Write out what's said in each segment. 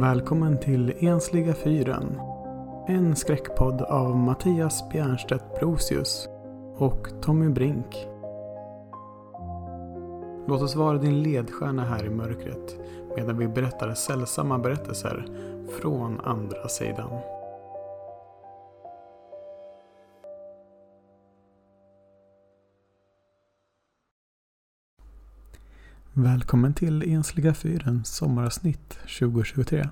Välkommen till Ensliga fyren. En skräckpodd av Mattias Bjernstedt Brosius och Tommy Brink. Låt oss vara din ledstjärna här i mörkret medan vi berättar sällsamma berättelser från andra sidan. Välkommen till Ensliga Fyrens sommaravsnitt 2023.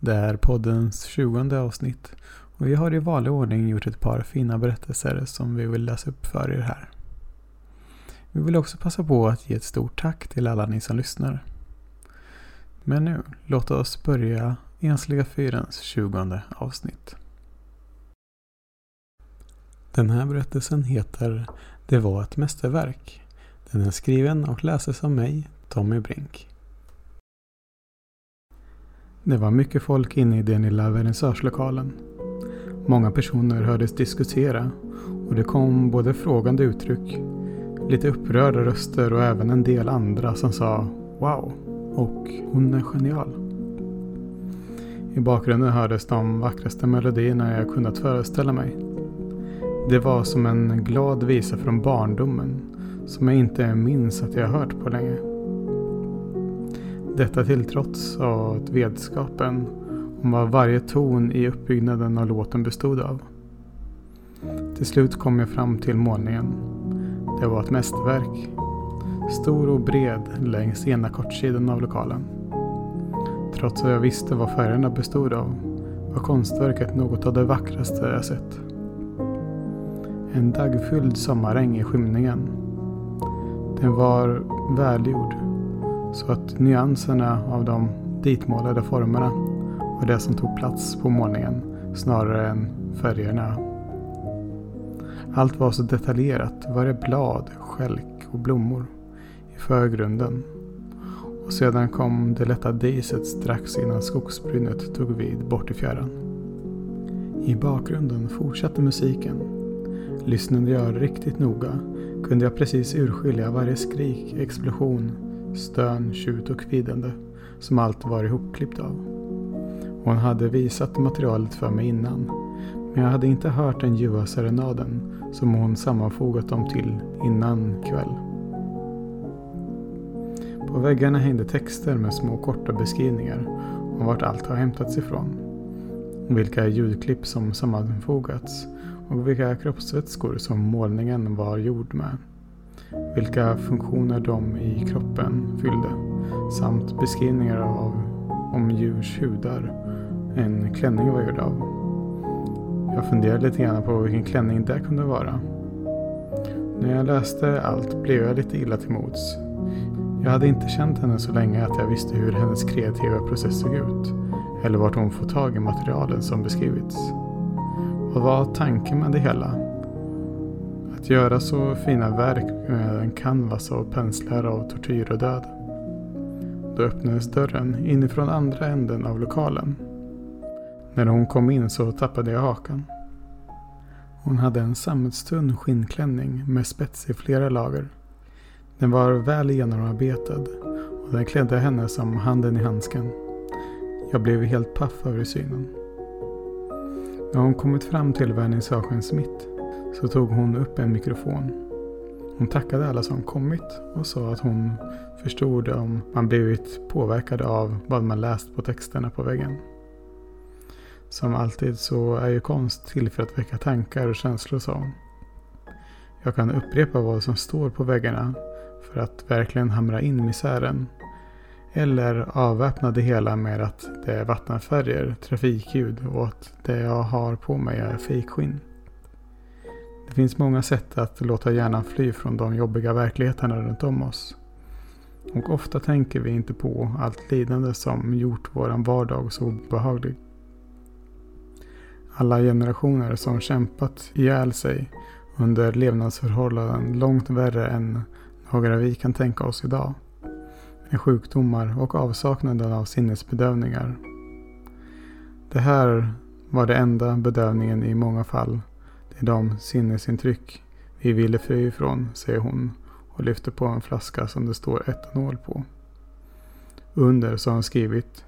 Det är poddens 20 avsnitt och vi har i vanlig ordning gjort ett par fina berättelser som vi vill läsa upp för er här. Vi vill också passa på att ge ett stort tack till alla ni som lyssnar. Men nu, låt oss börja Ensliga Fyrens 20 avsnitt. Den här berättelsen heter Det var ett mästerverk den är skriven och läses av mig, Tommy Brink. Det var mycket folk inne i den lilla vernissagelokalen. Många personer hördes diskutera och det kom både frågande uttryck, lite upprörda röster och även en del andra som sa ”Wow” och ”Hon är genial”. I bakgrunden hördes de vackraste melodierna jag kunnat föreställa mig. Det var som en glad visa från barndomen som jag inte minns att jag hört på länge. Detta till trots av vetskapen om vad varje ton i uppbyggnaden av låten bestod av. Till slut kom jag fram till målningen. Det var ett mästerverk. Stor och bred längs ena kortsidan av lokalen. Trots att jag visste vad färgerna bestod av var konstverket något av det vackraste jag sett. En daggfylld sommaräng i skymningen den var välgjord så att nyanserna av de ditmålade formerna var det som tog plats på målningen snarare än färgerna. Allt var så detaljerat, varje blad, skälk och blommor i förgrunden. Och sedan kom det lätta diset strax innan skogsbrynet tog vid bort i fjärran. I bakgrunden fortsatte musiken. Lyssnade jag riktigt noga kunde jag precis urskilja varje skrik, explosion, stön, tjut och kvidande som allt var ihopklippt av. Hon hade visat materialet för mig innan men jag hade inte hört den ljuva serenaden som hon sammanfogat dem till innan kväll. På väggarna hängde texter med små korta beskrivningar om vart allt har hämtats ifrån. Vilka ljudklipp som sammanfogats och vilka kroppsvätskor som målningen var gjord med. Vilka funktioner de i kroppen fyllde samt beskrivningar av om djurs hudar en klänning var gjord av. Jag funderade lite grann på vilken klänning det kunde vara. När jag läste allt blev jag lite illa till mods. Jag hade inte känt henne så länge att jag visste hur hennes kreativa process såg ut eller vart hon fått tag i materialen som beskrivits. Vad var tanken med det hela? Att göra så fina verk med en canvas av penslar av tortyr och död. Då öppnades dörren inifrån andra änden av lokalen. När hon kom in så tappade jag hakan. Hon hade en sammetstunn skinnklänning med spets i flera lager. Den var väl genomarbetad och den klädde henne som handen i handsken. Jag blev helt paff över synen. När hon kommit fram till vernissagens mitt så tog hon upp en mikrofon. Hon tackade alla som kommit och sa att hon förstod om man blivit påverkad av vad man läst på texterna på väggen. Som alltid så är ju konst till för att väcka tankar och känslor sa hon. Jag kan upprepa vad som står på väggarna för att verkligen hamra in misären eller avväpna det hela med att det är vattenfärger, trafikljud och att det jag har på mig är fejkskinn. Det finns många sätt att låta hjärnan fly från de jobbiga verkligheterna runt om oss. Och ofta tänker vi inte på allt lidande som gjort våran vardag så obehaglig. Alla generationer som kämpat ihjäl sig under levnadsförhållanden långt värre än några vi kan tänka oss idag med sjukdomar och avsaknaden av sinnesbedövningar. Det här var det enda bedövningen i många fall. Det är de sinnesintryck vi ville fly ifrån, säger hon och lyfter på en flaska som det står etanol på. Under så har hon skrivit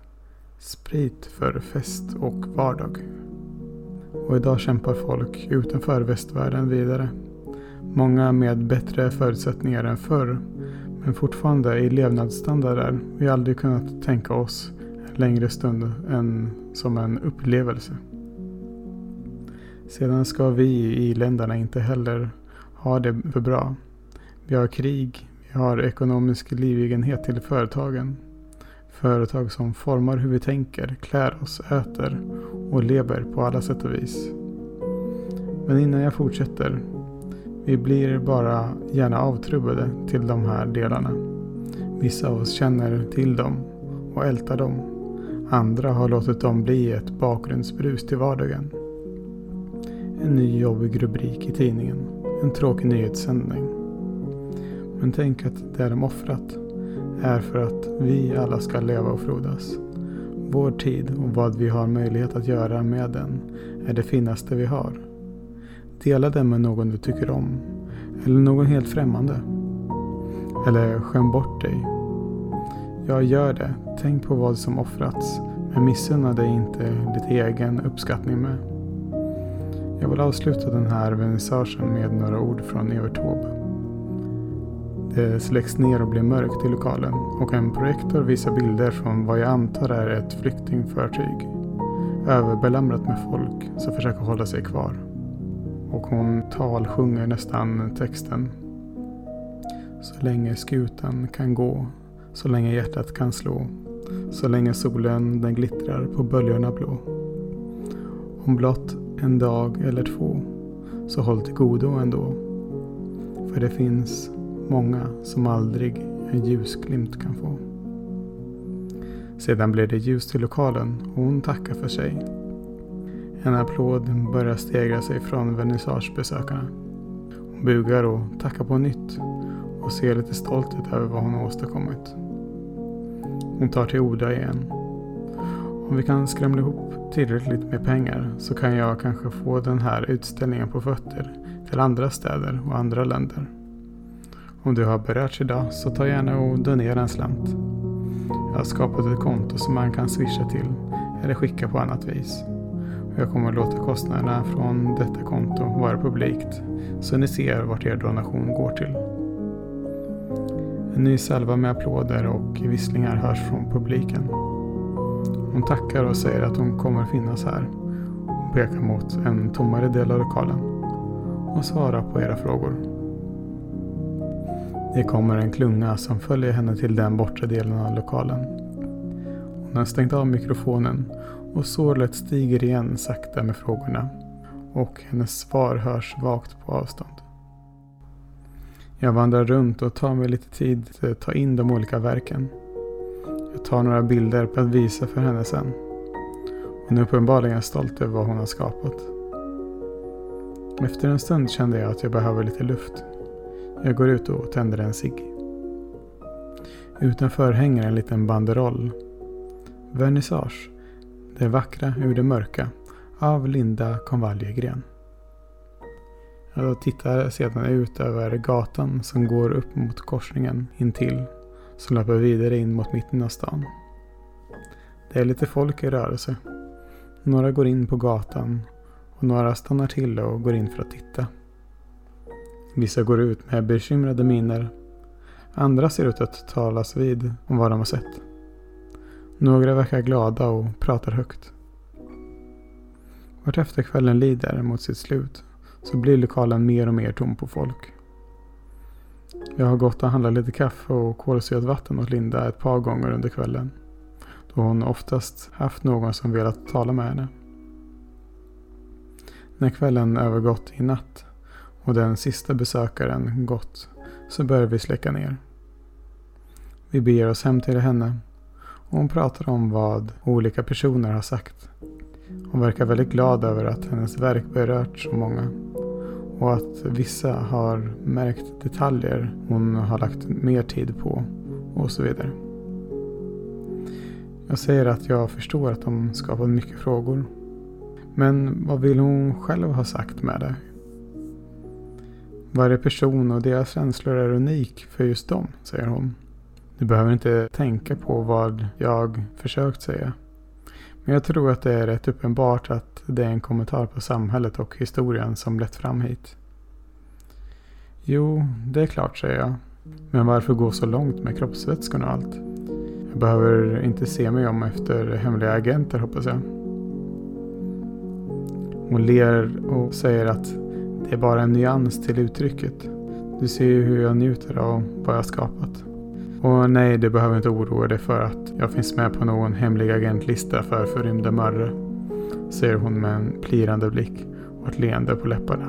Sprit för fest och vardag. Och idag kämpar folk utanför västvärlden vidare. Många med bättre förutsättningar än förr. Men fortfarande i levnadsstandarder vi aldrig kunnat tänka oss längre stund än som en upplevelse. Sedan ska vi i länderna inte heller ha det för bra. Vi har krig, vi har ekonomisk livegenhet till företagen. Företag som formar hur vi tänker, klär oss, äter och lever på alla sätt och vis. Men innan jag fortsätter. Vi blir bara gärna avtrubbade till de här delarna. Vissa av oss känner till dem och ältar dem. Andra har låtit dem bli ett bakgrundsbrus till vardagen. En ny jobbig rubrik i tidningen. En tråkig nyhetssändning. Men tänk att det de offrat är för att vi alla ska leva och frodas. Vår tid och vad vi har möjlighet att göra med den är det finaste vi har. Dela den med någon du tycker om. Eller någon helt främmande. Eller skäm bort dig. Ja, gör det. Tänk på vad som offrats. Men missunna dig inte ditt egen uppskattning med. Jag vill avsluta den här vernissagen med några ord från Evert Taube. Det släcks ner och blir mörkt i lokalen och en projektor visar bilder från vad jag antar är ett flyktingfartyg. Överbelamrat med folk som försöker hålla sig kvar. Och hon talsjunger nästan texten. Så länge skutan kan gå, så länge hjärtat kan slå, så länge solen den glittrar på böljorna blå. Om blott en dag eller två, så håll till godo ändå. För det finns många som aldrig en ljusglimt kan få. Sedan blev det ljus till lokalen och hon tackar för sig. En applåd börjar stegra sig från vernissagebesökarna. Hon bugar och tackar på nytt och ser lite stolt ut över vad hon har åstadkommit. Hon tar till orda igen. Om vi kan skramla ihop tillräckligt med pengar så kan jag kanske få den här utställningen på fötter till andra städer och andra länder. Om du har berörts idag så ta gärna och donera en slant. Jag har skapat ett konto som man kan swisha till eller skicka på annat vis. Jag kommer att låta kostnaderna från detta konto vara publikt så ni ser vart er donation går till. En ny salva med applåder och visslingar hörs från publiken. Hon tackar och säger att hon kommer finnas här. Hon pekar mot en tommare del av lokalen och svarar på era frågor. Det kommer en klunga som följer henne till den bortre delen av lokalen. Hon har stängt av mikrofonen och sorlet stiger igen sakta med frågorna och hennes svar hörs vagt på avstånd. Jag vandrar runt och tar mig lite tid att ta in de olika verken. Jag tar några bilder för att visa för henne sen. Hon är uppenbarligen stolt över vad hon har skapat. Efter en stund kände jag att jag behöver lite luft. Jag går ut och tänder en cigg. Utanför hänger en liten banderoll. Vernissage. Det vackra ur det mörka. Av Linda Konvaljegren. Jag tittar sedan ut över gatan som går upp mot korsningen intill. Som löper vidare in mot mitten av stan. Det är lite folk i rörelse. Några går in på gatan och några stannar till och går in för att titta. Vissa går ut med bekymrade miner. Andra ser ut att talas vid om vad de har sett. Några verkar glada och pratar högt. Vartefter kvällen lider mot sitt slut så blir lokalen mer och mer tom på folk. Jag har gått och handlat lite kaffe och kolsyrat vatten åt Linda ett par gånger under kvällen. Då hon oftast haft någon som velat tala med henne. När kvällen övergått i natt och den sista besökaren gått så börjar vi släcka ner. Vi beger oss hem till henne och hon pratar om vad olika personer har sagt. Hon verkar väldigt glad över att hennes verk berört så många och att vissa har märkt detaljer hon har lagt mer tid på och så vidare. Jag säger att jag förstår att de skapat mycket frågor. Men vad vill hon själv ha sagt med det? Varje person och deras känslor är unik för just dem, säger hon. Du behöver inte tänka på vad jag försökt säga. Men jag tror att det är rätt uppenbart att det är en kommentar på samhället och historien som lett fram hit. Jo, det är klart, säger jag. Men varför gå så långt med kroppsvätskorna och allt? Jag behöver inte se mig om efter hemliga agenter hoppas jag. Hon ler och säger att det är bara en nyans till uttrycket. Du ser ju hur jag njuter av vad jag skapat. Och nej, du behöver inte oroa dig för att jag finns med på någon hemlig agentlista för förrymda mördare. Säger hon med en plirande blick och ett leende på läpparna.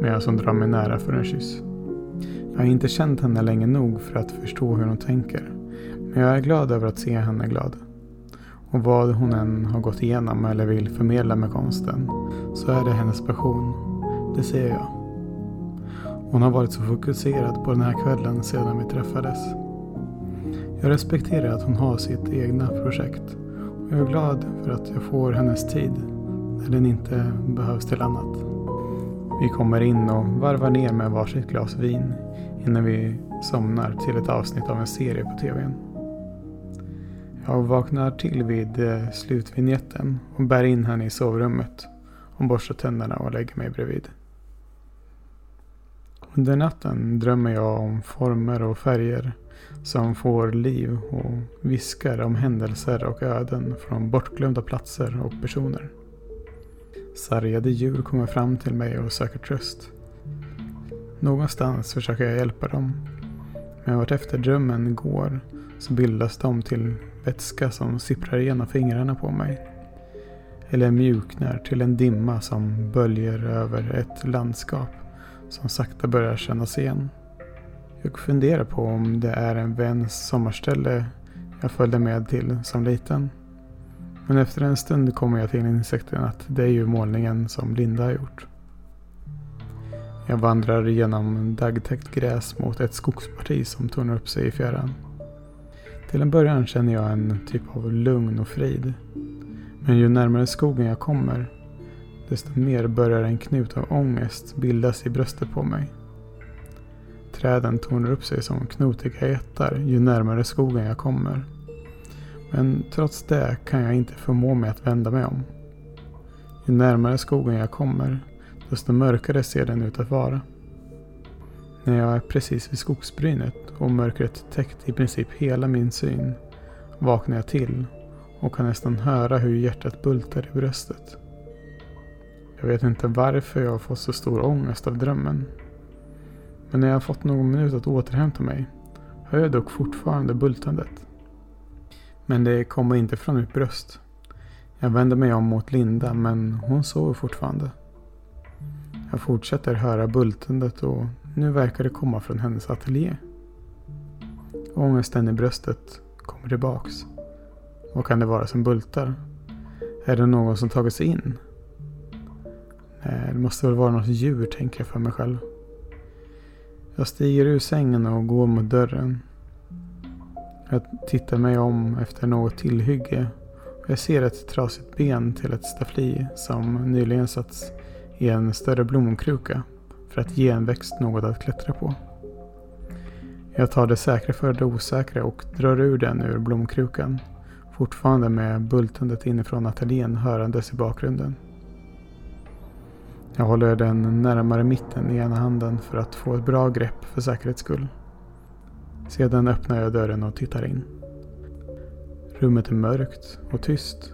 Medan hon drar mig nära för en kyss. Jag har inte känt henne länge nog för att förstå hur hon tänker. Men jag är glad över att se henne glad. Och vad hon än har gått igenom eller vill förmedla med konsten så är det hennes passion. Det ser jag. Hon har varit så fokuserad på den här kvällen sedan vi träffades. Jag respekterar att hon har sitt egna projekt och jag är glad för att jag får hennes tid när den inte behövs till annat. Vi kommer in och varvar ner med varsitt glas vin innan vi somnar till ett avsnitt av en serie på tvn. Jag vaknar till vid eh, slutvinjetten och bär in henne i sovrummet och borstar tänderna och lägger mig bredvid. Under natten drömmer jag om former och färger som får liv och viskar om händelser och öden från bortglömda platser och personer. Sargade djur kommer fram till mig och söker tröst. Någonstans försöker jag hjälpa dem. Men vartefter drömmen går så bildas de till vätska som sipprar igenom fingrarna på mig. Eller mjuknar till en dimma som böljer över ett landskap som sakta börjar kännas igen. Jag funderar på om det är en väns sommarställe jag följde med till som liten. Men efter en stund kommer jag till insikten att det är ju målningen som Linda har gjort. Jag vandrar genom daggtäckt gräs mot ett skogsparti som tornar upp sig i fjärran. Till en början känner jag en typ av lugn och frid. Men ju närmare skogen jag kommer, desto mer börjar en knut av ångest bildas i bröstet på mig. Träden tornar upp sig som knotiga jättar ju närmare skogen jag kommer. Men trots det kan jag inte förmå mig att vända mig om. Ju närmare skogen jag kommer, desto mörkare ser den ut att vara. När jag är precis vid skogsbrynet och mörkret täckt i princip hela min syn vaknar jag till och kan nästan höra hur hjärtat bultar i bröstet. Jag vet inte varför jag har fått så stor ångest av drömmen. Men när jag har fått någon minut att återhämta mig hör jag dock fortfarande bultandet. Men det kommer inte från mitt bröst. Jag vänder mig om mot Linda men hon sover fortfarande. Jag fortsätter höra bultandet och nu verkar det komma från hennes ateljé. Ångesten i bröstet kommer tillbaks. Vad kan det vara som bultar? Är det någon som tagit sig in? Nej, det måste väl vara något djur, tänker jag för mig själv. Jag stiger ur sängen och går mot dörren. Jag tittar mig om efter något tillhygge. Jag ser ett trasigt ben till ett staffli som nyligen satts i en större blomkruka för att ge en växt något att klättra på. Jag tar det säkra för det osäkra och drar ur den ur blomkrukan. Fortfarande med bultandet inifrån ateljén hörandes i bakgrunden. Jag håller den närmare mitten i ena handen för att få ett bra grepp för säkerhets skull. Sedan öppnar jag dörren och tittar in. Rummet är mörkt och tyst.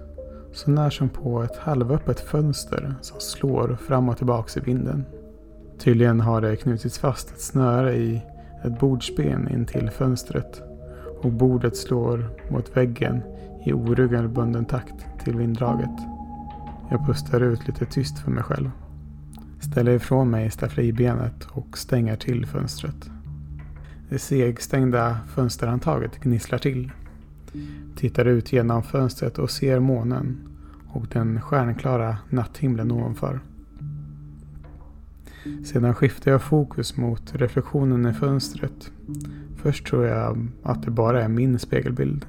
Så när som på ett halvöppet fönster som slår fram och tillbaks i vinden. Tydligen har det knutits fast ett snöre i ett bordsben intill fönstret och bordet slår mot väggen i oregelbunden takt till vinddraget. Jag pustar ut lite tyst för mig själv. Ställer ifrån mig stafflibenet och stänger till fönstret. Det segstängda fönsterhandtaget gnisslar till. Tittar ut genom fönstret och ser månen och den stjärnklara natthimlen ovanför. Sedan skiftar jag fokus mot reflektionen i fönstret. Först tror jag att det bara är min spegelbild.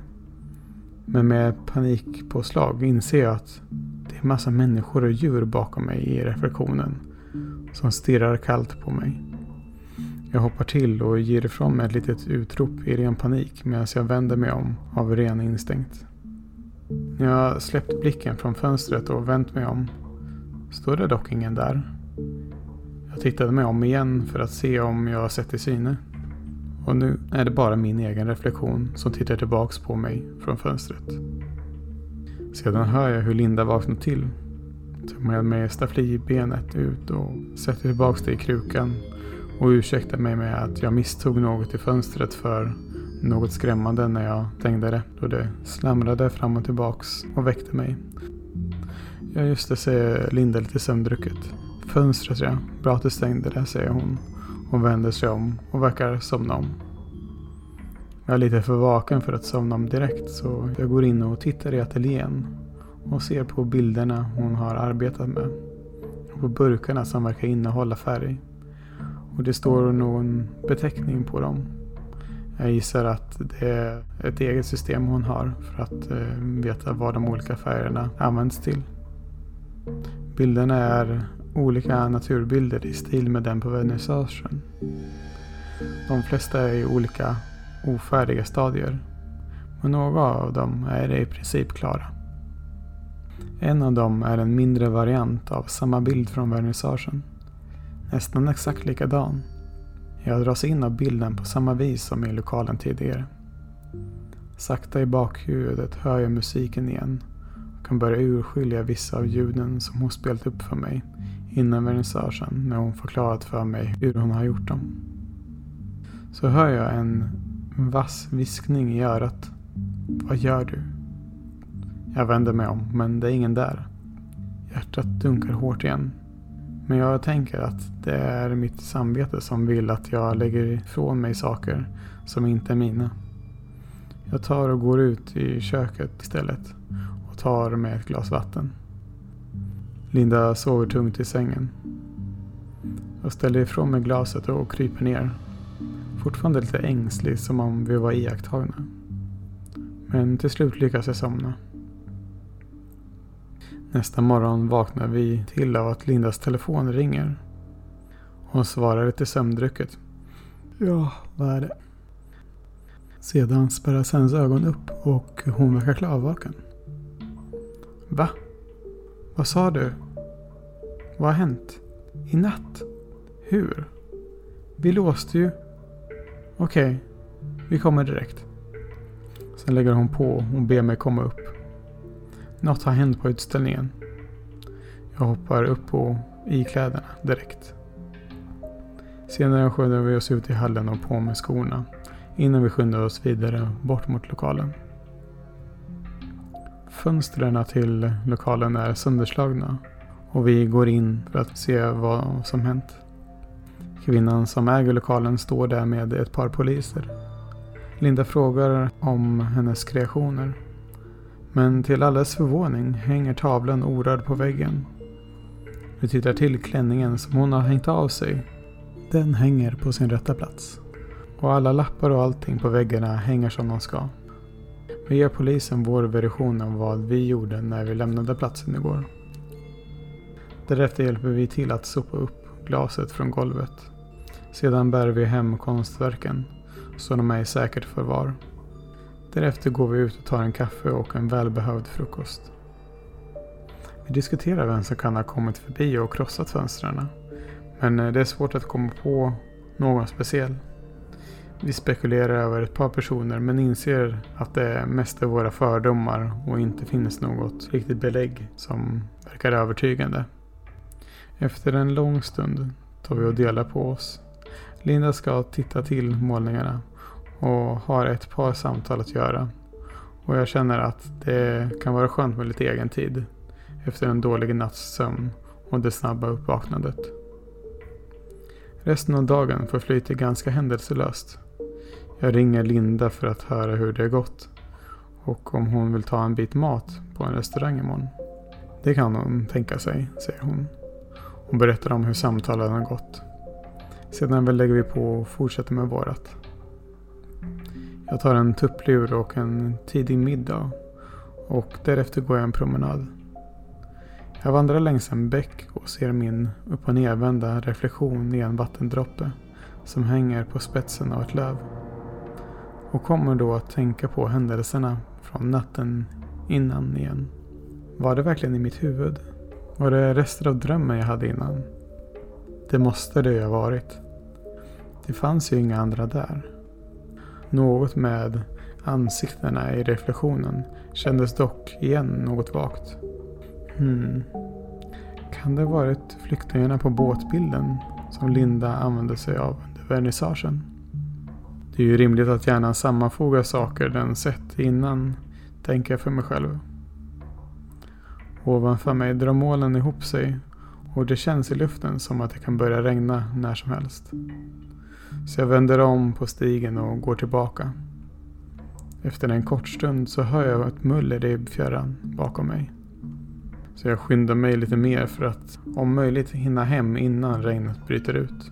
Men med panikpåslag inser jag att det är massa människor och djur bakom mig i reflektionen. Som stirrar kallt på mig. Jag hoppar till och ger ifrån mig ett litet utrop i ren panik medan jag vänder mig om av ren instinkt. När jag släppt blicken från fönstret och vänt mig om står det dock ingen där. Jag tittade mig om igen för att se om jag sett i syne. Och nu är det bara min egen reflektion som tittar tillbaks på mig från fönstret. Sedan hör jag hur Linda vaknar till tog med mig staflibenet ut och sätter tillbaks det i krukan och ursäktar mig med att jag misstog något i fönstret för något skrämmande när jag stängde det då det slamrade fram och tillbaks och väckte mig. Ja just det, säger Linda lite sömndrucket. Fönstret ja, bra att du stängde det, säger hon och vänder sig om och verkar somna om. Jag är lite för vaken för att somna om direkt så jag går in och tittar i ateljén och ser på bilderna hon har arbetat med. Och på burkarna som verkar innehålla färg. Och det står någon beteckning på dem. Jag gissar att det är ett eget system hon har för att eh, veta vad de olika färgerna används till. Bilderna är olika naturbilder i stil med den på vernissagen. De flesta är i olika ofärdiga stadier. Men några av dem är i princip klara. En av dem är en mindre variant av samma bild från vernissagen. Nästan exakt likadan. Jag dras in av bilden på samma vis som i lokalen tidigare. Sakta i bakhuvudet hör jag musiken igen och kan börja urskilja vissa av ljuden som hon spelat upp för mig innan vernissagen när hon förklarat för mig hur hon har gjort dem. Så hör jag en vass viskning i örat. Vad gör du? Jag vänder mig om, men det är ingen där. Hjärtat dunkar hårt igen. Men jag tänker att det är mitt samvete som vill att jag lägger ifrån mig saker som inte är mina. Jag tar och går ut i köket istället och tar med ett glas vatten. Linda sover tungt i sängen. Jag ställer ifrån mig glaset och kryper ner. Fortfarande lite ängslig som om vi var iakttagna. Men till slut lyckas jag somna. Nästa morgon vaknar vi till av att Lindas telefon ringer. Hon svarar lite sömndrucket. Ja, vad är det? Sedan spärras hennes ögon upp och hon verkar klarvaken. Va? Vad sa du? Vad har hänt? I natt? Hur? Vi låste ju. Okej, okay, vi kommer direkt. Sen lägger hon på och ber mig komma upp. Något har hänt på utställningen. Jag hoppar upp på i kläderna direkt. Senare skyndar vi oss ut i hallen och på med skorna innan vi skyndar oss vidare bort mot lokalen. Fönstren till lokalen är sönderslagna och vi går in för att se vad som hänt. Kvinnan som äger lokalen står där med ett par poliser. Linda frågar om hennes kreationer. Men till allas förvåning hänger tavlan orörd på väggen. Vi tittar till klänningen som hon har hängt av sig. Den hänger på sin rätta plats. Och alla lappar och allting på väggarna hänger som de ska. Vi ger polisen vår version av vad vi gjorde när vi lämnade platsen igår. Därefter hjälper vi till att sopa upp glaset från golvet. Sedan bär vi hem konstverken så de är i säkert förvar. Därefter går vi ut och tar en kaffe och en välbehövd frukost. Vi diskuterar vem som kan ha kommit förbi och krossat fönstren. Men eh, det är svårt att komma på någon speciell. Vi spekulerar över ett par personer men inser att det mest är våra fördomar och inte finns något riktigt belägg som verkar övertygande. Efter en lång stund tar vi och delar på oss. Linda ska titta till målningarna och har ett par samtal att göra. Och jag känner att det kan vara skönt med lite egen tid efter en dålig natts sömn och det snabba uppvaknandet. Resten av dagen förflyter ganska händelselöst. Jag ringer Linda för att höra hur det gått och om hon vill ta en bit mat på en restaurang imorgon. Det kan hon tänka sig, säger hon och berättar om hur samtalen har gått. Sedan lägger vi på och fortsätter med vårat. Jag tar en tupplur och en tidig middag och därefter går jag en promenad. Jag vandrar längs en bäck och ser min upp och nedvända reflektion i en vattendroppe som hänger på spetsen av ett löv. Och kommer då att tänka på händelserna från natten innan igen. Var det verkligen i mitt huvud? Var det rester av drömmen jag hade innan? Det måste det ju ha varit. Det fanns ju inga andra där. Något med ansiktena i reflektionen kändes dock igen något vagt. Hmm. Kan det ha varit flyktingarna på båtbilden som Linda använde sig av under vernissagen? Det är ju rimligt att hjärnan sammanfogar saker den sett innan, tänker jag för mig själv. Ovanför mig drar molnen ihop sig och det känns i luften som att det kan börja regna när som helst. Så jag vänder om på stigen och går tillbaka. Efter en kort stund så hör jag ett muller i fjärran bakom mig. Så jag skyndar mig lite mer för att om möjligt hinna hem innan regnet bryter ut.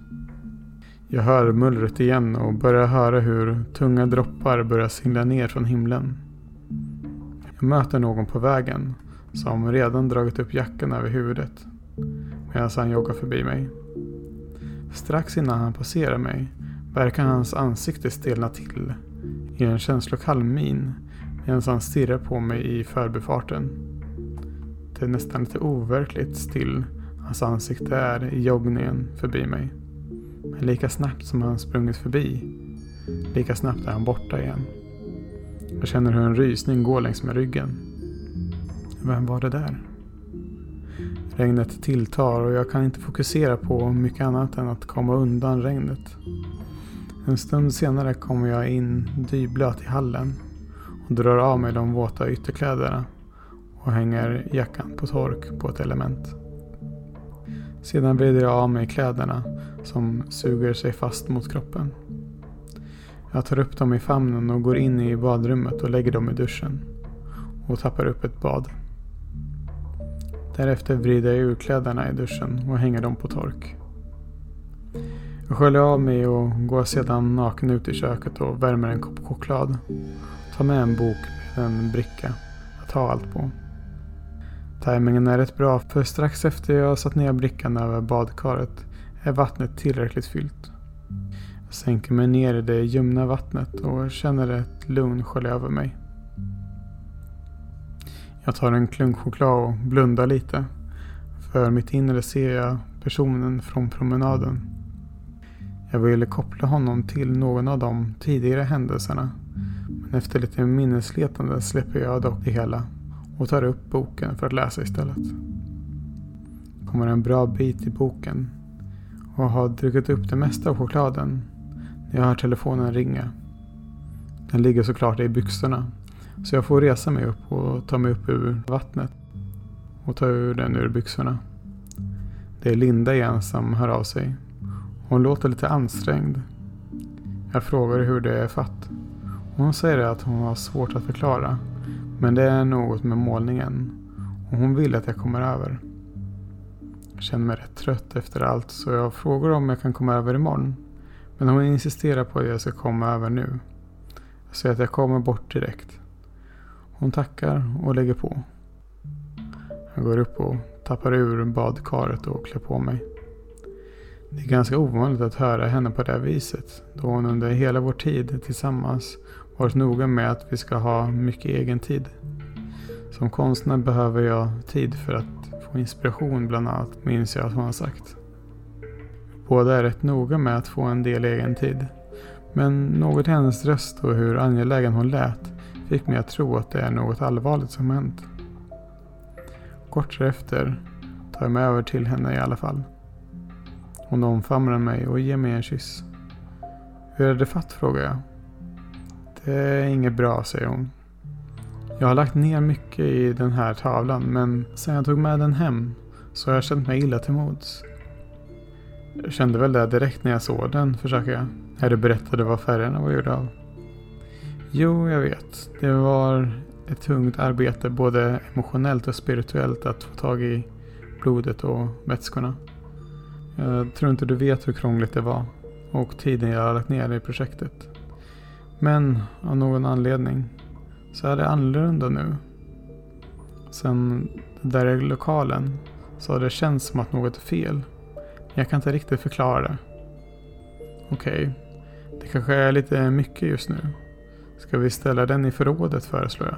Jag hör mullret igen och börjar höra hur tunga droppar börjar singla ner från himlen. Jag möter någon på vägen som redan dragit upp jackan över huvudet medan han joggar förbi mig. Strax innan han passerar mig verkar hans ansikte stelna till i en känslokall min medan han stirrar på mig i förbifarten. Det är nästan lite overkligt still hans ansikte är i joggningen förbi mig. Men lika snabbt som han sprungit förbi, lika snabbt är han borta igen. Jag känner hur en rysning går längs med ryggen. Vem var det där? Regnet tilltar och jag kan inte fokusera på mycket annat än att komma undan regnet. En stund senare kommer jag in dyblöt i hallen och drar av mig de våta ytterkläderna och hänger jackan på tork på ett element. Sedan vrider jag av mig kläderna som suger sig fast mot kroppen. Jag tar upp dem i famnen och går in i badrummet och lägger dem i duschen. Och tappar upp ett bad. Därefter vrider jag ur kläderna i duschen och hänger dem på tork. Jag sköljer av mig och går sedan naken ut i köket och värmer en kopp choklad. Tar med en bok med en bricka att ha allt på. Timingen är rätt bra för strax efter jag satt ner brickan över badkaret är vattnet tillräckligt fyllt. Jag sänker mig ner i det ljumna vattnet och känner ett lugn skölja över mig. Jag tar en klunk choklad och blundar lite. För mitt inre ser jag personen från promenaden. Jag ville koppla honom till någon av de tidigare händelserna. Men efter lite minnesletande släpper jag dock det hela och tar upp boken för att läsa istället. Kommer en bra bit i boken och har druckit upp det mesta av chokladen när jag hör telefonen ringa. Den ligger såklart i byxorna så jag får resa mig upp och ta mig upp ur vattnet och ta ur den ur byxorna. Det är Linda igen som hör av sig. Hon låter lite ansträngd. Jag frågar hur det är fatt. Hon säger att hon har svårt att förklara. Men det är något med målningen. Och hon vill att jag kommer över. Jag känner mig rätt trött efter allt så jag frågar om jag kan komma över imorgon. Men hon insisterar på att jag ska komma över nu. Jag säger att jag kommer bort direkt. Hon tackar och lägger på. Jag går upp och tappar ur badkaret och klär på mig. Det är ganska ovanligt att höra henne på det viset då hon under hela vår tid tillsammans varit noga med att vi ska ha mycket egen tid. Som konstnär behöver jag tid för att få inspiration bland annat, minns jag att hon har sagt. Båda är rätt noga med att få en del egen tid. Men något i hennes röst och hur angelägen hon lät fick mig att tro att det är något allvarligt som hänt. Kort därefter tar jag mig över till henne i alla fall. Hon omfamnar mig och ger mig en kyss. Hur är det fatt? frågar jag. Det är inget bra, säger hon. Jag har lagt ner mycket i den här tavlan men sen jag tog med den hem så har jag känt mig illa till mods. Jag kände väl det direkt när jag såg den, försöker jag. När du berättade vad färgerna var gjorda av. Jo, jag vet. Det var ett tungt arbete både emotionellt och spirituellt att få tag i blodet och vätskorna. Jag tror inte du vet hur krångligt det var och tiden jag har lagt ner i projektet. Men av någon anledning så är det annorlunda nu. Sen den där lokalen så har det känts som att något är fel. Jag kan inte riktigt förklara det. Okej, okay. det kanske är lite mycket just nu. Ska vi ställa den i förrådet föreslår jag.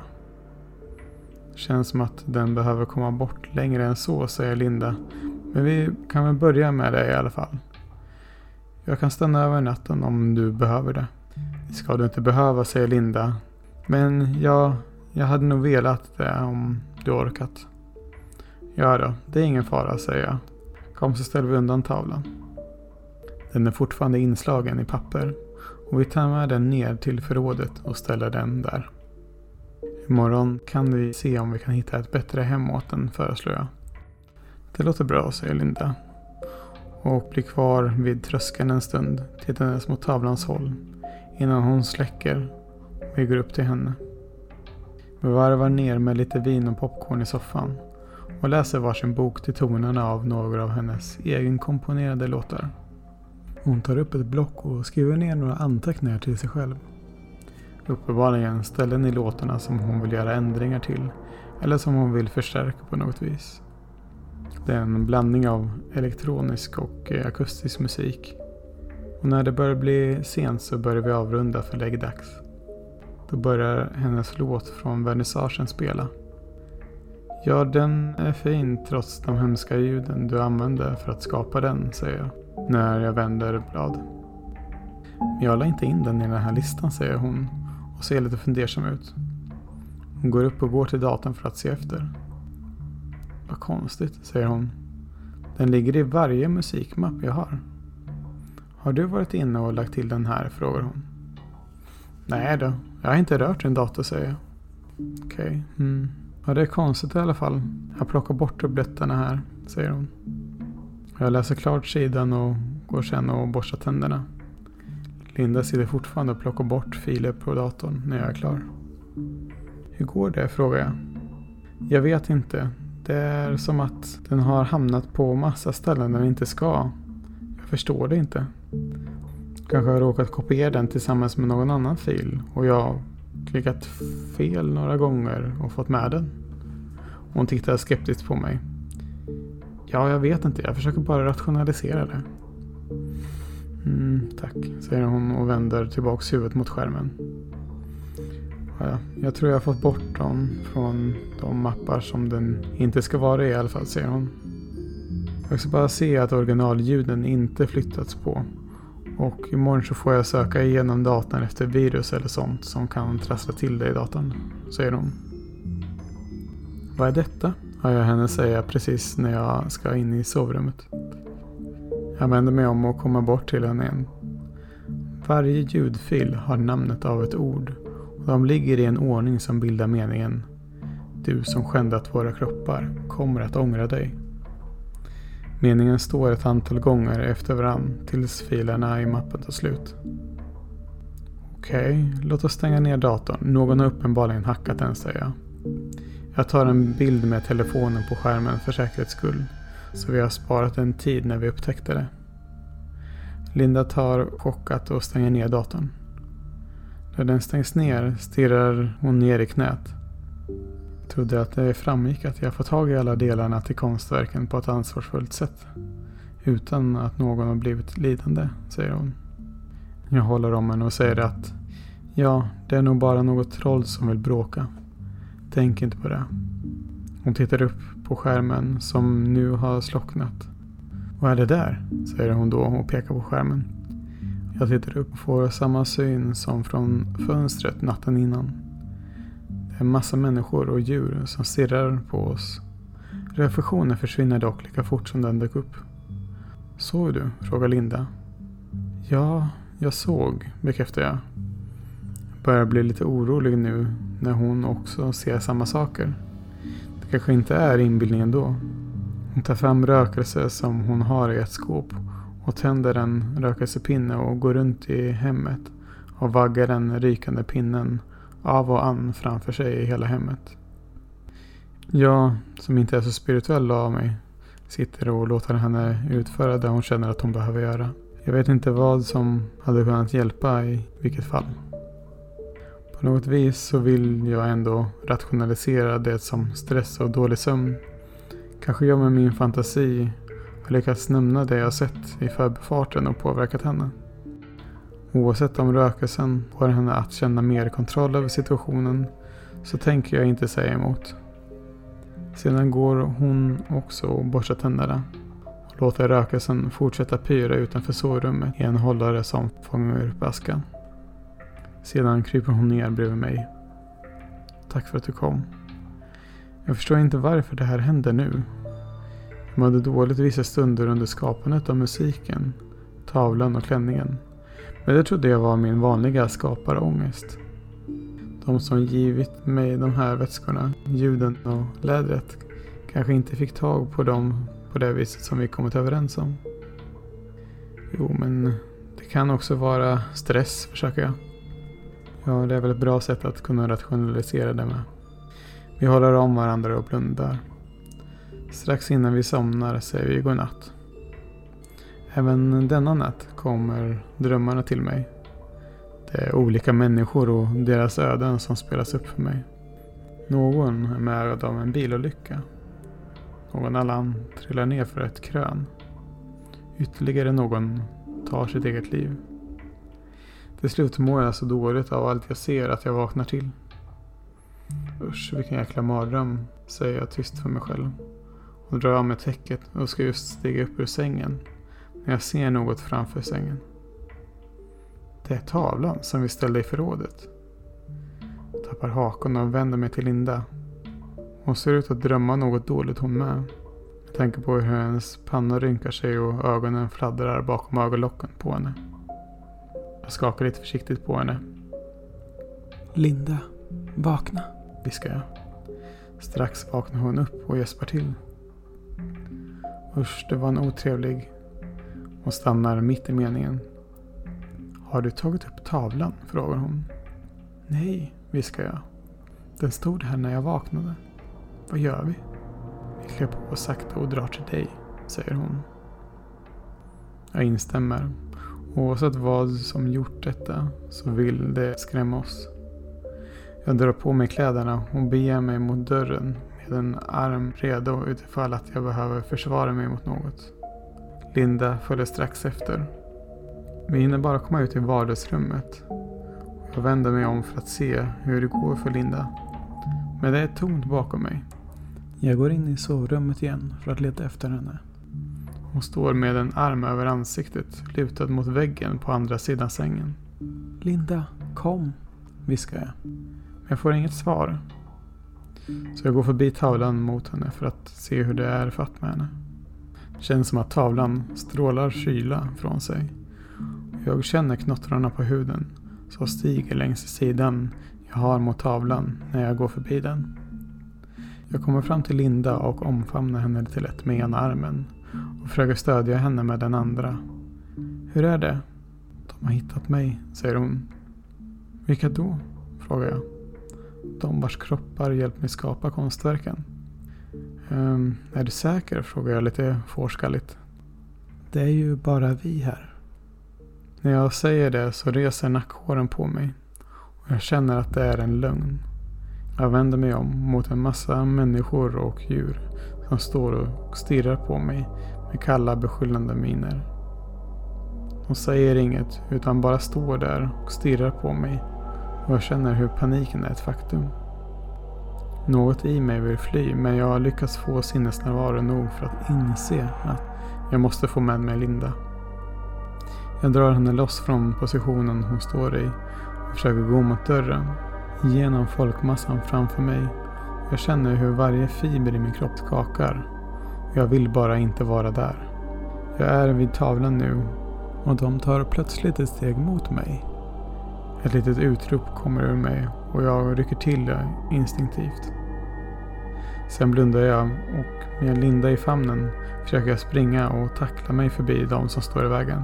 Känns som att den behöver komma bort längre än så, säger Linda. Men vi kan väl börja med det i alla fall. Jag kan stanna över natten om du behöver det. Det ska du inte behöva, säger Linda. Men ja, jag hade nog velat det om du orkat. Ja då, det är ingen fara, säger jag. Kom så ställer vi undan tavlan. Den är fortfarande inslagen i papper och vi tar med den ner till förrådet och ställer den där. Imorgon kan vi se om vi kan hitta ett bättre hem åt den, föreslår jag. Det låter bra, säger Linda. Och blir kvar vid tröskeln en stund, tittandes mot tavlans håll. Innan hon släcker och vi går upp till henne. Vi varvar ner med lite vin och popcorn i soffan och läser varsin bok till tonerna av några av hennes egenkomponerade låtar. Hon tar upp ett block och skriver ner några anteckningar till sig själv. Uppenbarligen ställen i låtarna som hon vill göra ändringar till eller som hon vill förstärka på något vis. Det är en blandning av elektronisk och eh, akustisk musik. Och när det börjar bli sent så börjar vi avrunda för läggdags. Då börjar hennes låt från vernissagen spela. Ja, den är fin trots de hemska ljuden du använde för att skapa den, säger jag. När jag vänder blad. Jag la inte in den i den här listan, säger hon och ser lite fundersam ut. Hon går upp och går till datorn för att se efter. Vad konstigt, säger hon. Den ligger i varje musikmapp jag har. Har du varit inne och lagt till den här? frågar hon. Nej då, jag har inte rört din dator, säger jag. Okej, okay. mm. Ja, det är konstigt i alla fall. Jag plockar bort dubbletterna här, säger hon. Jag läser klart sidan och går sen och borstar tänderna. Linda sitter fortfarande och plockar bort filer på datorn när jag är klar. Hur går det? frågar jag. Jag vet inte. Det är som att den har hamnat på massa ställen den inte ska. Jag förstår det inte. Kanske har jag råkat kopiera den tillsammans med någon annan fil och jag klickat fel några gånger och fått med den. Hon tittar skeptiskt på mig. Ja, jag vet inte. Jag försöker bara rationalisera det. Mm, tack, säger hon och vänder tillbaks huvudet mot skärmen. Ja, jag tror jag har fått bort dem från de mappar som den inte ska vara i i alla fall, säger hon. Jag ska bara se att originalljuden inte flyttats på. Och imorgon så får jag söka igenom datorn efter virus eller sånt som kan trassla till det i datorn, säger hon. Vad är detta? Hör jag henne säga precis när jag ska in i sovrummet. Jag vänder mig om och kommer bort till henne igen. Varje ljudfil har namnet av ett ord och de ligger i en ordning som bildar meningen Du som skändat våra kroppar kommer att ångra dig. Meningen står ett antal gånger efter varann tills filerna i mappen tar slut. Okej, okay, låt oss stänga ner datorn. Någon har uppenbarligen hackat den, säger jag. Jag tar en bild med telefonen på skärmen för säkerhets skull. Så vi har sparat en tid när vi upptäckte det. Linda tar chockat och stänger ner datorn. När den stängs ner stirrar hon ner i knät. Jag trodde att det framgick att jag får tag i alla delarna till konstverken på ett ansvarsfullt sätt. Utan att någon har blivit lidande, säger hon. Jag håller om henne och säger att ja, det är nog bara något troll som vill bråka. Tänk inte på det. Hon tittar upp på skärmen som nu har slocknat. Vad är det där? säger hon då och pekar på skärmen. Jag tittar upp och får samma syn som från fönstret natten innan. Det är en massa människor och djur som stirrar på oss. Reflektionen försvinner dock lika fort som den dök upp. Såg du? frågar Linda. Ja, jag såg, bekräftar jag. Börjar bli lite orolig nu när hon också ser samma saker. Det kanske inte är inbildning ändå. Hon tar fram rökelse som hon har i ett skåp och tänder en rökelsepinne och går runt i hemmet och vaggar den rykande pinnen av och an framför sig i hela hemmet. Jag, som inte är så spirituell av mig, sitter och låter henne utföra det hon känner att hon behöver göra. Jag vet inte vad som hade kunnat hjälpa i vilket fall. På något vis så vill jag ändå rationalisera det som stress och dålig sömn. Kanske jag med min fantasi har lyckats nämna det jag sett i förbifarten och påverkat henne. Oavsett om rökelsen får henne att känna mer kontroll över situationen så tänker jag inte säga emot. Sedan går hon också och borstar tänderna. Och låter rökelsen fortsätta pyra utanför sovrummet i en hållare som fångar upp askan. Sedan kryper hon ner bredvid mig. Tack för att du kom. Jag förstår inte varför det här händer nu. Jag mådde dåligt vissa stunder under skapandet av musiken, tavlan och klänningen. Men det trodde jag var min vanliga skaparångest. De som givit mig de här vätskorna, ljuden och lädret, kanske inte fick tag på dem på det viset som vi kommit överens om. Jo, men det kan också vara stress, försöker jag. Ja, det är väl ett bra sätt att kunna rationalisera det med. Vi håller om varandra och blundar. Strax innan vi somnar säger vi godnatt. Även denna natt kommer drömmarna till mig. Det är olika människor och deras öden som spelas upp för mig. Någon är med om en bilolycka. Någon annan trillar ner för ett krön. Ytterligare någon tar sitt eget liv. Till slut mår jag så dåligt av allt jag ser att jag vaknar till. Usch, vilken jäkla mardröm, säger jag tyst för mig själv. Och drar av mig täcket och ska just stiga upp ur sängen. När jag ser något framför sängen. Det är tavlan som vi ställde i förrådet. Jag tappar hakan och vänder mig till Linda. Hon ser ut att drömma något dåligt hon med. Jag tänker på hur hennes panna rynkar sig och ögonen fladdrar bakom ögonlocken på henne. Jag skakar lite försiktigt på henne. Linda, vakna, viskar jag. Strax vaknar hon upp och gäspar till. Usch, det var en otrevlig. Hon stannar mitt i meningen. Har du tagit upp tavlan? frågar hon. Nej, viskar jag. Den stod här när jag vaknade. Vad gör vi? Vi klär på oss sakta och drar till dig, säger hon. Jag instämmer. Oavsett vad som gjort detta så vill det skrämma oss. Jag drar på mig kläderna och beger mig mot dörren med en arm redo utifall att jag behöver försvara mig mot något. Linda följer strax efter. Vi hinner bara komma ut i vardagsrummet. Jag vänder mig om för att se hur det går för Linda. Men det är tomt bakom mig. Jag går in i sovrummet igen för att leta efter henne. Hon står med en arm över ansiktet lutad mot väggen på andra sidan sängen. Linda, kom, viskar jag. Men jag får inget svar. Så jag går förbi tavlan mot henne för att se hur det är fatt med henne. Det känns som att tavlan strålar kyla från sig. Jag känner knottrarna på huden som stiger längs sidan jag har mot tavlan när jag går förbi den. Jag kommer fram till Linda och omfamnar henne till ett med ena armen och försöker stödja henne med den andra. Hur är det? De har hittat mig, säger hon. Vilka då? frågar jag. De vars kroppar hjälpt mig skapa konstverken. Ehm, är du säker? frågar jag lite fårskalligt. Det är ju bara vi här. När jag säger det så reser nackhåren på mig. Och jag känner att det är en lögn. Jag vänder mig om mot en massa människor och djur som står och stirrar på mig med kalla beskyllande miner. Hon säger inget utan bara står där och stirrar på mig och jag känner hur paniken är ett faktum. Något i mig vill fly men jag har lyckats få sinnesnärvaro nog för att inse att jag måste få med mig Linda. Jag drar henne loss från positionen hon står i och försöker gå mot dörren. Genom folkmassan framför mig. Jag känner hur varje fiber i min kropp skakar. Jag vill bara inte vara där. Jag är vid tavlan nu och de tar plötsligt ett steg mot mig. Ett litet utrop kommer ur mig och jag rycker till instinktivt. Sen blundar jag och med en Linda i famnen försöker jag springa och tackla mig förbi de som står i vägen.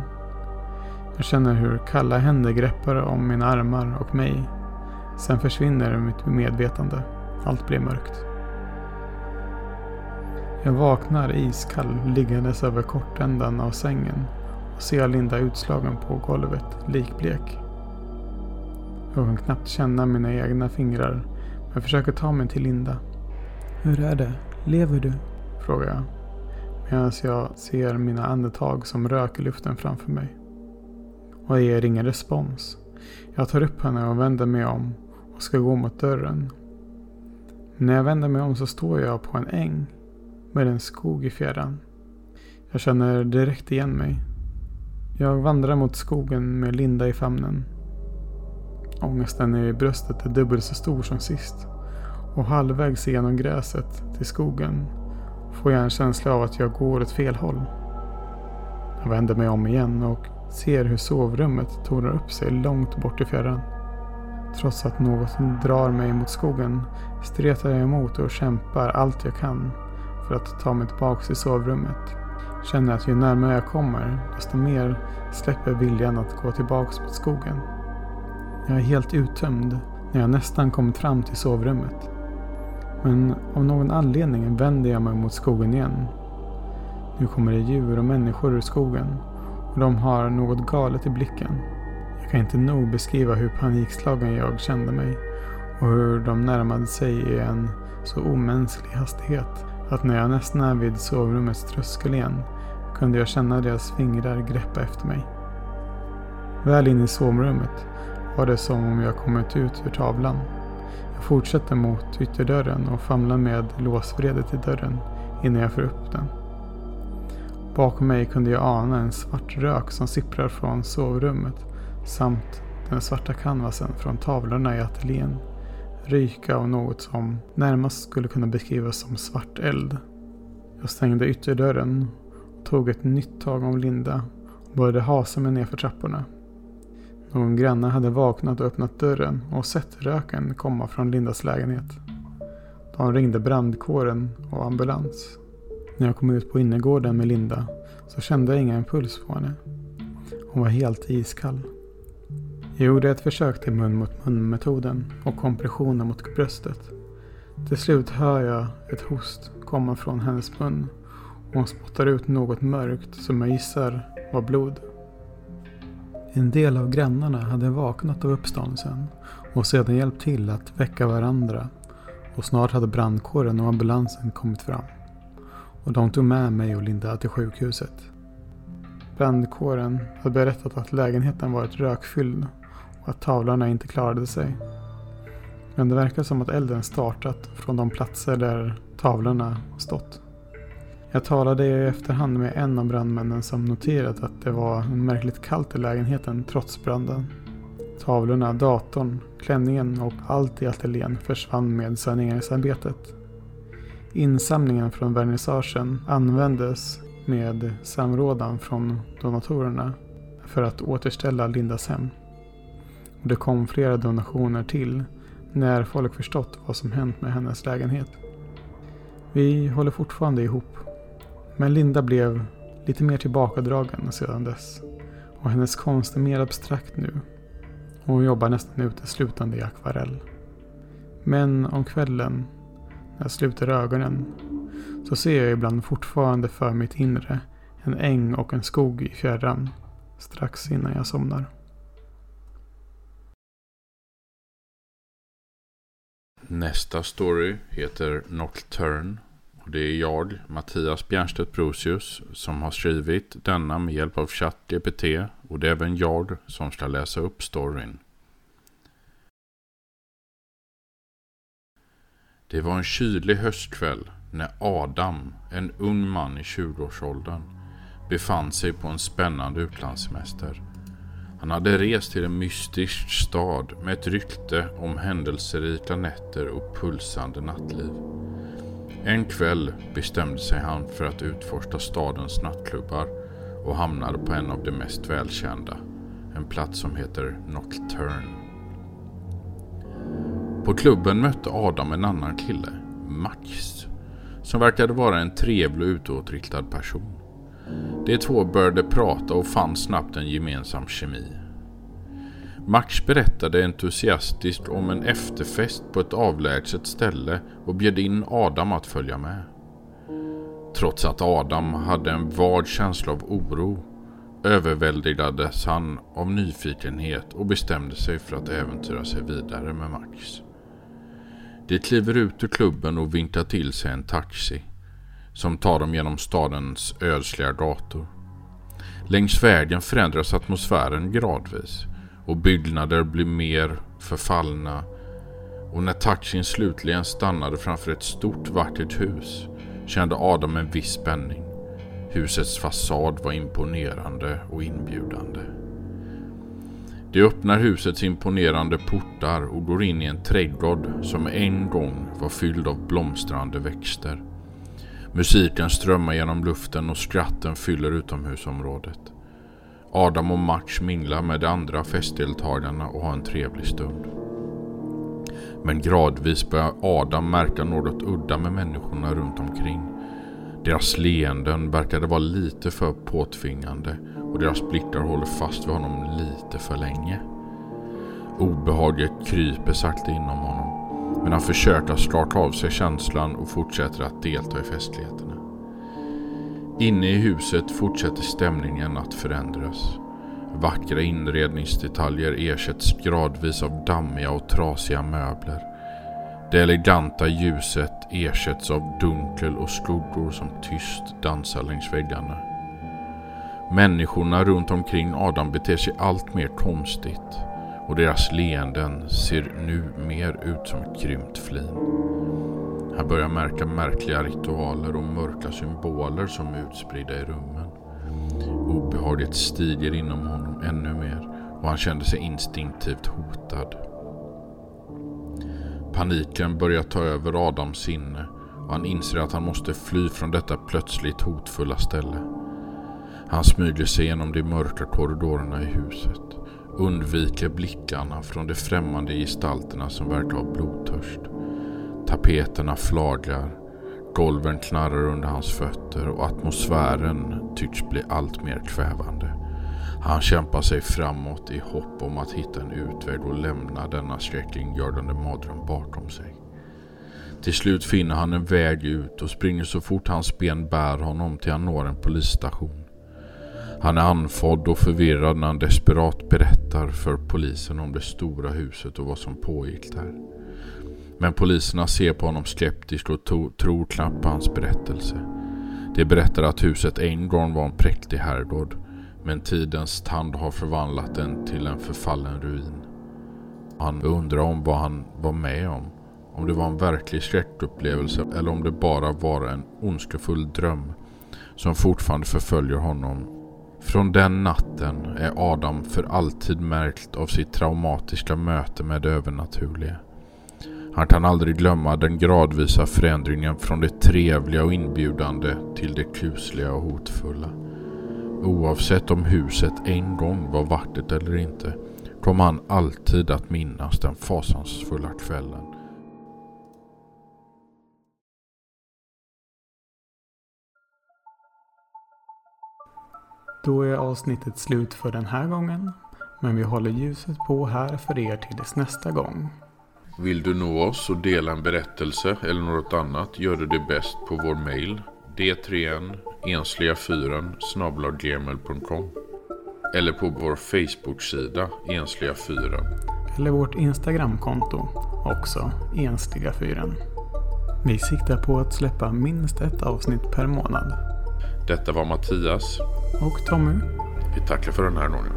Jag känner hur kalla händer greppar om mina armar och mig. Sen försvinner mitt medvetande. Allt blir mörkt. Jag vaknar iskall liggandes över kortändan av sängen och ser Linda utslagen på golvet, likblek. Jag kan knappt känna mina egna fingrar men försöker ta mig till Linda. Hur är det? Lever du? Frågar jag. Medan jag ser mina andetag som rök i luften framför mig. Och jag ger ingen respons. Jag tar upp henne och vänder mig om och ska gå mot dörren. När jag vänder mig om så står jag på en äng med en skog i fjärran. Jag känner direkt igen mig. Jag vandrar mot skogen med Linda i famnen. Ångesten i bröstet är dubbelt så stor som sist. Och halvvägs genom gräset till skogen får jag en känsla av att jag går åt fel håll. Jag vänder mig om igen och ser hur sovrummet tornar upp sig långt bort i fjärran. Trots att något drar mig mot skogen stretar jag emot och kämpar allt jag kan för att ta mig tillbaka till sovrummet. Känner att ju närmare jag kommer desto mer släpper viljan att gå tillbaka mot skogen. Jag är helt uttömd när jag nästan kommit fram till sovrummet. Men av någon anledning vänder jag mig mot skogen igen. Nu kommer det djur och människor ur skogen och de har något galet i blicken. Jag kan inte nog beskriva hur panikslagen jag kände mig och hur de närmade sig i en så omänsklig hastighet att när jag nästan är vid sovrummets tröskel igen kunde jag känna deras fingrar greppa efter mig. Väl inne i sovrummet var det som om jag kommit ut ur tavlan. Jag fortsätter mot ytterdörren och famlar med låsvredet i dörren innan jag får upp den. Bakom mig kunde jag ana en svart rök som sipprar från sovrummet samt den svarta canvasen från tavlorna i ateljén ryka av något som närmast skulle kunna beskrivas som svart eld. Jag stängde ytterdörren tog ett nytt tag om Linda och började hasa mig nerför trapporna. Någon granne hade vaknat och öppnat dörren och sett röken komma från Lindas lägenhet. De ringde brandkåren och ambulans. När jag kom ut på innergården med Linda så kände jag ingen puls på henne. Hon var helt iskall. Jag gjorde ett försök till mun mot mun metoden och kompressionen mot bröstet. Till slut hör jag ett host komma från hennes mun och hon spottar ut något mörkt som jag gissar var blod. En del av grannarna hade vaknat av uppståndelsen och sedan hjälpt till att väcka varandra och snart hade brandkåren och ambulansen kommit fram. Och de tog med mig och Linda till sjukhuset. Brandkåren hade berättat att lägenheten varit rökfylld och att tavlorna inte klarade sig. Men det verkar som att elden startat från de platser där tavlorna stått. Jag talade i efterhand med en av brandmännen som noterat att det var märkligt kallt i lägenheten trots branden. Tavlorna, datorn, klänningen och allt i ateljén försvann med saneringsarbetet. Insamlingen från vernissagen användes med samrådan från donatorerna för att återställa Lindas hem. Och det kom flera donationer till när folk förstått vad som hänt med hennes lägenhet. Vi håller fortfarande ihop. Men Linda blev lite mer tillbakadragen sedan dess. Och hennes konst är mer abstrakt nu. hon jobbar nästan uteslutande i akvarell. Men om kvällen, när jag sluter ögonen, så ser jag ibland fortfarande för mitt inre en äng och en skog i fjärran strax innan jag somnar. Nästa story heter Nocturne. Och det är jag, Mattias Bjernstedt Brosius, som har skrivit denna med hjälp av ChatGPT. Och det är även jag som ska läsa upp storyn. Det var en kylig höstkväll när Adam, en ung man i 20-årsåldern, befann sig på en spännande utlandssemester. Han hade rest till en mystisk stad med ett rykte om händelserika nätter och pulsande nattliv. En kväll bestämde sig han för att utforska stadens nattklubbar och hamnade på en av de mest välkända. En plats som heter Nocturne. På klubben mötte Adam en annan kille, Max, som verkade vara en trevlig och utåtriktad person. De två började prata och fann snabbt en gemensam kemi. Max berättade entusiastiskt om en efterfest på ett avlägset ställe och bjöd in Adam att följa med. Trots att Adam hade en vag känsla av oro överväldigades han av nyfikenhet och bestämde sig för att äventyra sig vidare med Max. De kliver ut ur klubben och vinkar till sig en taxi som tar dem genom stadens ödsliga gator. Längs vägen förändras atmosfären gradvis och byggnader blir mer förfallna och när taxin slutligen stannade framför ett stort vackert hus kände Adam en viss spänning. Husets fasad var imponerande och inbjudande. De öppnar husets imponerande portar och går in i en trädgård som en gång var fylld av blomstrande växter. Musiken strömmar genom luften och skratten fyller utomhusområdet. Adam och Max minglar med de andra festdeltagarna och har en trevlig stund. Men gradvis börjar Adam märka något udda med människorna runt omkring. Deras leenden verkade vara lite för påtvingande och deras blickar håller fast vid honom lite för länge. Obehaget kryper sakta inom honom men han försöker att starta av sig känslan och fortsätter att delta i festligheterna. Inne i huset fortsätter stämningen att förändras. Vackra inredningsdetaljer ersätts gradvis av dammiga och trasiga möbler. Det eleganta ljuset ersätts av dunkel och skuggor som tyst dansar längs väggarna. Människorna runt omkring Adam beter sig allt mer konstigt och deras leenden ser nu mer ut som ett krympt flin. Han börjar märka märkliga ritualer och mörka symboler som är utspridda i rummen. Obehaget stiger inom honom ännu mer och han kände sig instinktivt hotad. Paniken börjar ta över Adams sinne och han inser att han måste fly från detta plötsligt hotfulla ställe. Han smyger sig genom de mörka korridorerna i huset, undviker blickarna från de främmande gestalterna som verkar ha blodtörst. Tapeterna flagrar, golven knarrar under hans fötter och atmosfären tycks bli allt mer kvävande. Han kämpar sig framåt i hopp om att hitta en utväg och lämna denna skräckinjagande mardröm bakom sig. Till slut finner han en väg ut och springer så fort hans ben bär honom till han når en polisstation. Han är andfådd och förvirrad när han desperat berättar för polisen om det stora huset och vad som pågick där. Men poliserna ser på honom skeptiskt och to- tror knappt på hans berättelse. De berättar att huset en gång var en präktig herrgård men tidens tand har förvandlat den till en förfallen ruin. Han undrar om vad han var med om. Om det var en verklig skräckupplevelse eller om det bara var en ondskefull dröm som fortfarande förföljer honom. Från den natten är Adam för alltid märkt av sitt traumatiska möte med det övernaturliga. Han kan aldrig glömma den gradvisa förändringen från det trevliga och inbjudande till det kusliga och hotfulla. Oavsett om huset en gång var vackert eller inte kom han alltid att minnas den fasansfulla kvällen. Då är avsnittet slut för den här gången. Men vi håller ljuset på här för er tills nästa gång. Vill du nå oss och dela en berättelse eller något annat gör du det bäst på vår mail d3n ensliga4 snablaggmail.com eller på vår Facebook-sida Ensliga 4. Eller vårt Instagramkonto, också Ensliga fyren. Vi siktar på att släppa minst ett avsnitt per månad. Detta var Mattias. Och Tommy, Vi tackar för den här gången.